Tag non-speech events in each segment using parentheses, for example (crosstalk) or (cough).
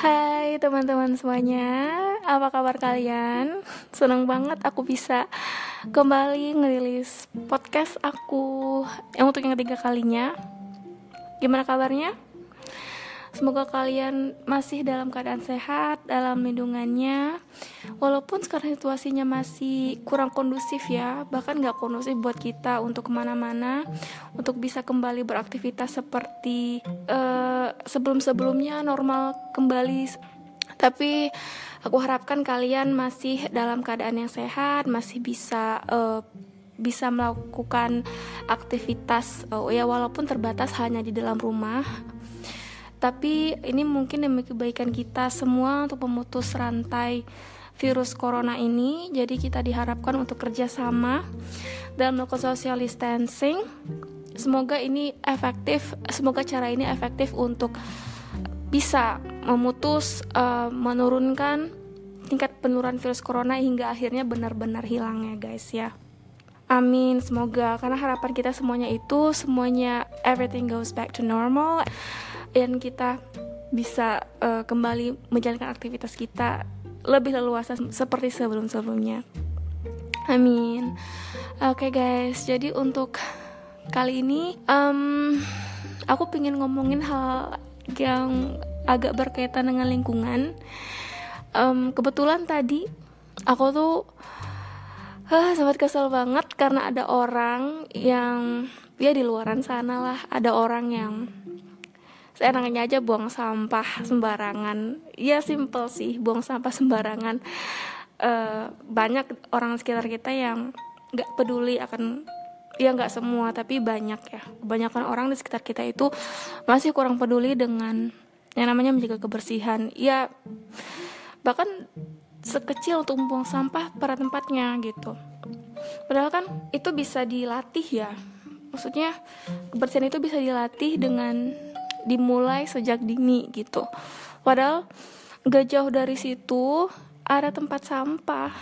Hai teman-teman semuanya, apa kabar kalian? Senang banget aku bisa kembali ngerilis podcast aku yang untuk yang ketiga kalinya. Gimana kabarnya? Semoga kalian masih dalam keadaan sehat, dalam lindungannya. Walaupun sekarang situasinya masih kurang kondusif ya, bahkan gak kondusif buat kita untuk ke mana-mana, untuk bisa kembali beraktivitas seperti uh, sebelum-sebelumnya normal kembali. Tapi aku harapkan kalian masih dalam keadaan yang sehat, masih bisa uh, bisa melakukan aktivitas uh, ya walaupun terbatas hanya di dalam rumah tapi ini mungkin demi kebaikan kita semua untuk memutus rantai virus corona ini. Jadi kita diharapkan untuk kerjasama dalam melakukan social distancing. Semoga ini efektif, semoga cara ini efektif untuk bisa memutus, uh, menurunkan tingkat penurunan virus corona hingga akhirnya benar-benar hilang ya guys ya. Amin, semoga karena harapan kita semuanya itu semuanya everything goes back to normal dan kita bisa uh, kembali menjalankan aktivitas kita lebih leluasa seperti sebelum-sebelumnya. Amin. Oke okay guys, jadi untuk kali ini um, aku pengen ngomongin hal yang agak berkaitan dengan lingkungan. Um, kebetulan tadi aku tuh uh, sempat kesel banget karena ada orang yang ya di luaran sana lah ada orang yang seenaknya aja buang sampah sembarangan. Ya simple sih buang sampah sembarangan. Uh, banyak orang sekitar kita yang nggak peduli akan ya nggak semua tapi banyak ya. Kebanyakan orang di sekitar kita itu masih kurang peduli dengan yang namanya menjaga kebersihan. Ya bahkan sekecil untuk membuang sampah pada tempatnya gitu. Padahal kan itu bisa dilatih ya. Maksudnya kebersihan itu bisa dilatih dengan dimulai sejak dini gitu. Padahal gak jauh dari situ ada tempat sampah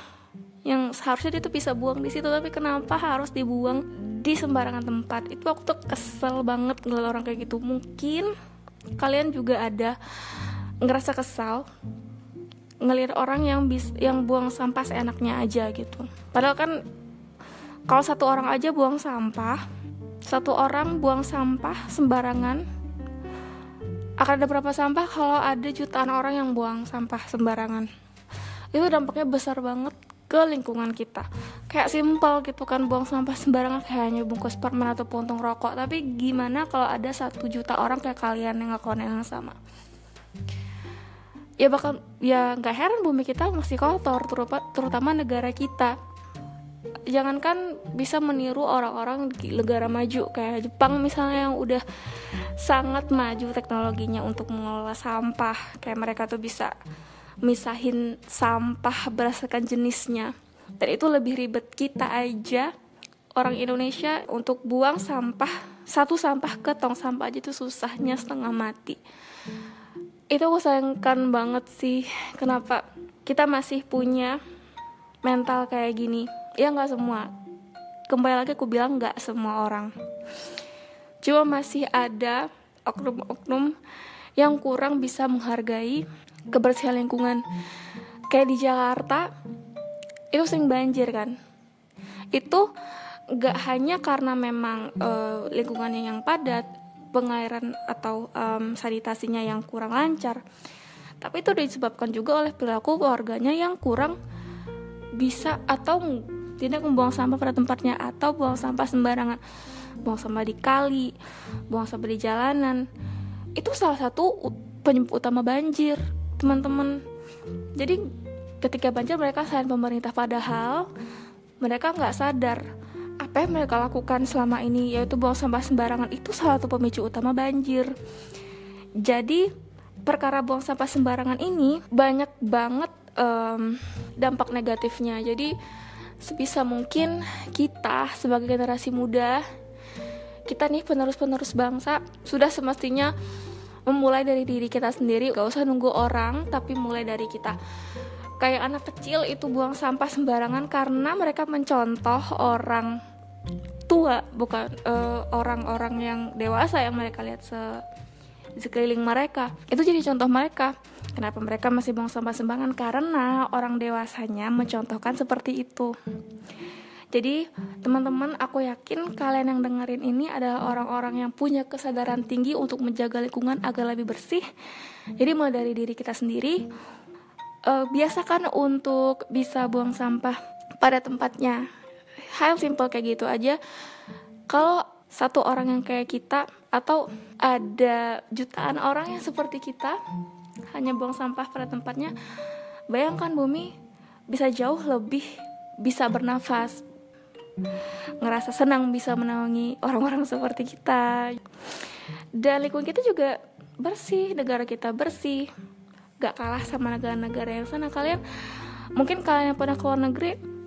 yang seharusnya dia tuh bisa buang di situ tapi kenapa harus dibuang di sembarangan tempat? Itu aku tuh kesel banget ngeliat orang kayak gitu. Mungkin kalian juga ada ngerasa kesal ngelihat orang yang bis yang buang sampah seenaknya aja gitu. Padahal kan kalau satu orang aja buang sampah satu orang buang sampah sembarangan akan ada berapa sampah? Kalau ada jutaan orang yang buang sampah sembarangan. Itu dampaknya besar banget ke lingkungan kita. Kayak simpel gitu kan buang sampah sembarangan kayak hanya bungkus permen atau puntung rokok. Tapi gimana kalau ada satu juta orang kayak kalian yang ngelakuin yang sama? Ya bakal ya nggak heran bumi kita masih kotor terutama negara kita jangankan bisa meniru orang-orang di negara maju kayak Jepang misalnya yang udah sangat maju teknologinya untuk mengelola sampah. Kayak mereka tuh bisa misahin sampah berdasarkan jenisnya. Dan itu lebih ribet kita aja orang Indonesia untuk buang sampah satu sampah ke tong sampah aja itu susahnya setengah mati. Itu aku sayangkan banget sih kenapa kita masih punya mental kayak gini ya nggak semua. Kembali lagi aku bilang nggak semua orang. Cuma masih ada oknum-oknum yang kurang bisa menghargai kebersihan lingkungan. Kayak di Jakarta itu sering banjir kan? Itu nggak hanya karena memang uh, lingkungannya yang padat pengairan atau um, sanitasinya yang kurang lancar tapi itu disebabkan juga oleh perilaku keluarganya yang kurang bisa atau tidak membuang sampah pada tempatnya atau buang sampah sembarangan. Buang sampah di kali buang sampah di jalanan. Itu salah satu penyebab utama banjir teman-teman. Jadi ketika banjir mereka sayang pemerintah padahal mereka nggak sadar apa yang mereka lakukan selama ini yaitu buang sampah sembarangan itu salah satu pemicu utama banjir. Jadi perkara buang sampah sembarangan ini banyak banget um, dampak negatifnya. Jadi sebisa mungkin kita sebagai generasi muda kita nih penerus-penerus bangsa sudah semestinya memulai dari diri kita sendiri. Gak usah nunggu orang tapi mulai dari kita. Kayak anak kecil itu buang sampah sembarangan karena mereka mencontoh orang tua bukan eh, orang-orang yang dewasa yang mereka lihat se di sekeliling mereka. Itu jadi contoh mereka. Kenapa mereka masih buang sampah sembarangan? Karena orang dewasanya mencontohkan seperti itu. Jadi teman-teman aku yakin kalian yang dengerin ini adalah orang-orang yang punya kesadaran tinggi untuk menjaga lingkungan agar lebih bersih. Jadi mulai dari diri kita sendiri. Uh, biasakan untuk bisa buang sampah pada tempatnya. Hal simple kayak gitu aja. Kalau satu orang yang kayak kita atau ada jutaan orang yang seperti kita hanya buang sampah pada tempatnya bayangkan bumi bisa jauh lebih bisa bernafas. Ngerasa senang bisa menaungi orang-orang seperti kita. Dan lingkungan kita juga bersih negara kita bersih. Gak kalah sama negara-negara yang sana. Kalian mungkin kalian yang pernah keluar negeri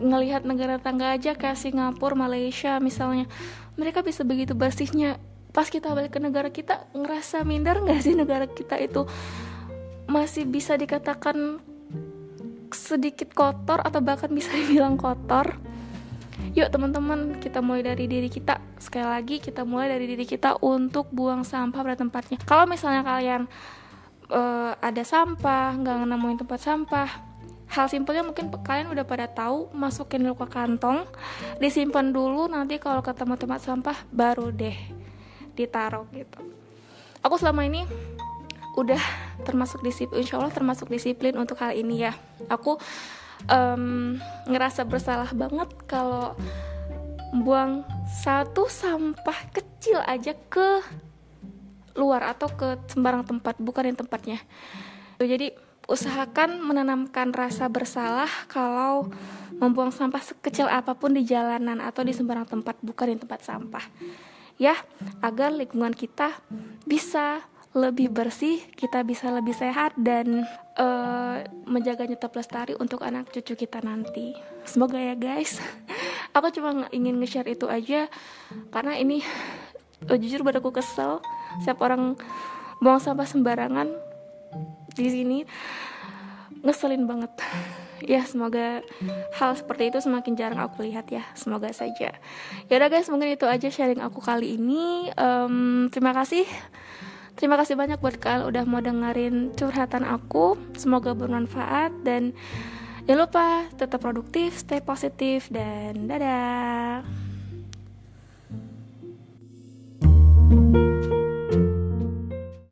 ngelihat negara tangga aja kayak Singapura Malaysia misalnya mereka bisa begitu bersihnya pas kita balik ke negara kita ngerasa minder nggak sih negara kita itu? Masih bisa dikatakan sedikit kotor atau bahkan bisa (laughs) dibilang kotor? Yuk teman-teman kita mulai dari diri kita. Sekali lagi kita mulai dari diri kita untuk buang sampah pada tempatnya. Kalau misalnya kalian uh, ada sampah nggak nemuin tempat sampah hal simpelnya mungkin kalian udah pada tahu masukin dulu ke kantong disimpan dulu nanti kalau ketemu tempat sampah baru deh ditaruh gitu. Aku selama ini udah termasuk disiplin insya Allah termasuk disiplin untuk hal ini ya. Aku um, ngerasa bersalah banget kalau buang satu sampah kecil aja ke luar atau ke sembarang tempat bukan yang tempatnya. Jadi usahakan menanamkan rasa bersalah kalau membuang sampah sekecil apa pun di jalanan atau di sembarang tempat bukan di tempat sampah. Ya agar lingkungan kita bisa lebih bersih kita bisa lebih sehat dan uh, menjaganya tetap lestari untuk anak cucu kita nanti. Semoga ya guys. (laughs) Aku cuma ingin nge-share itu aja karena ini uh, jujur buat aku kesel. Siapa orang buang sampah sembarangan di sini. Ngeselin banget. Ya semoga hal seperti itu semakin jarang aku lihat ya. Semoga saja. Ya udah guys mungkin itu aja sharing aku kali ini. Um, terima kasih. Terima kasih banyak buat kalian udah mau dengerin curhatan aku. Semoga bermanfaat dan jangan lupa tetap produktif stay positif dan dadah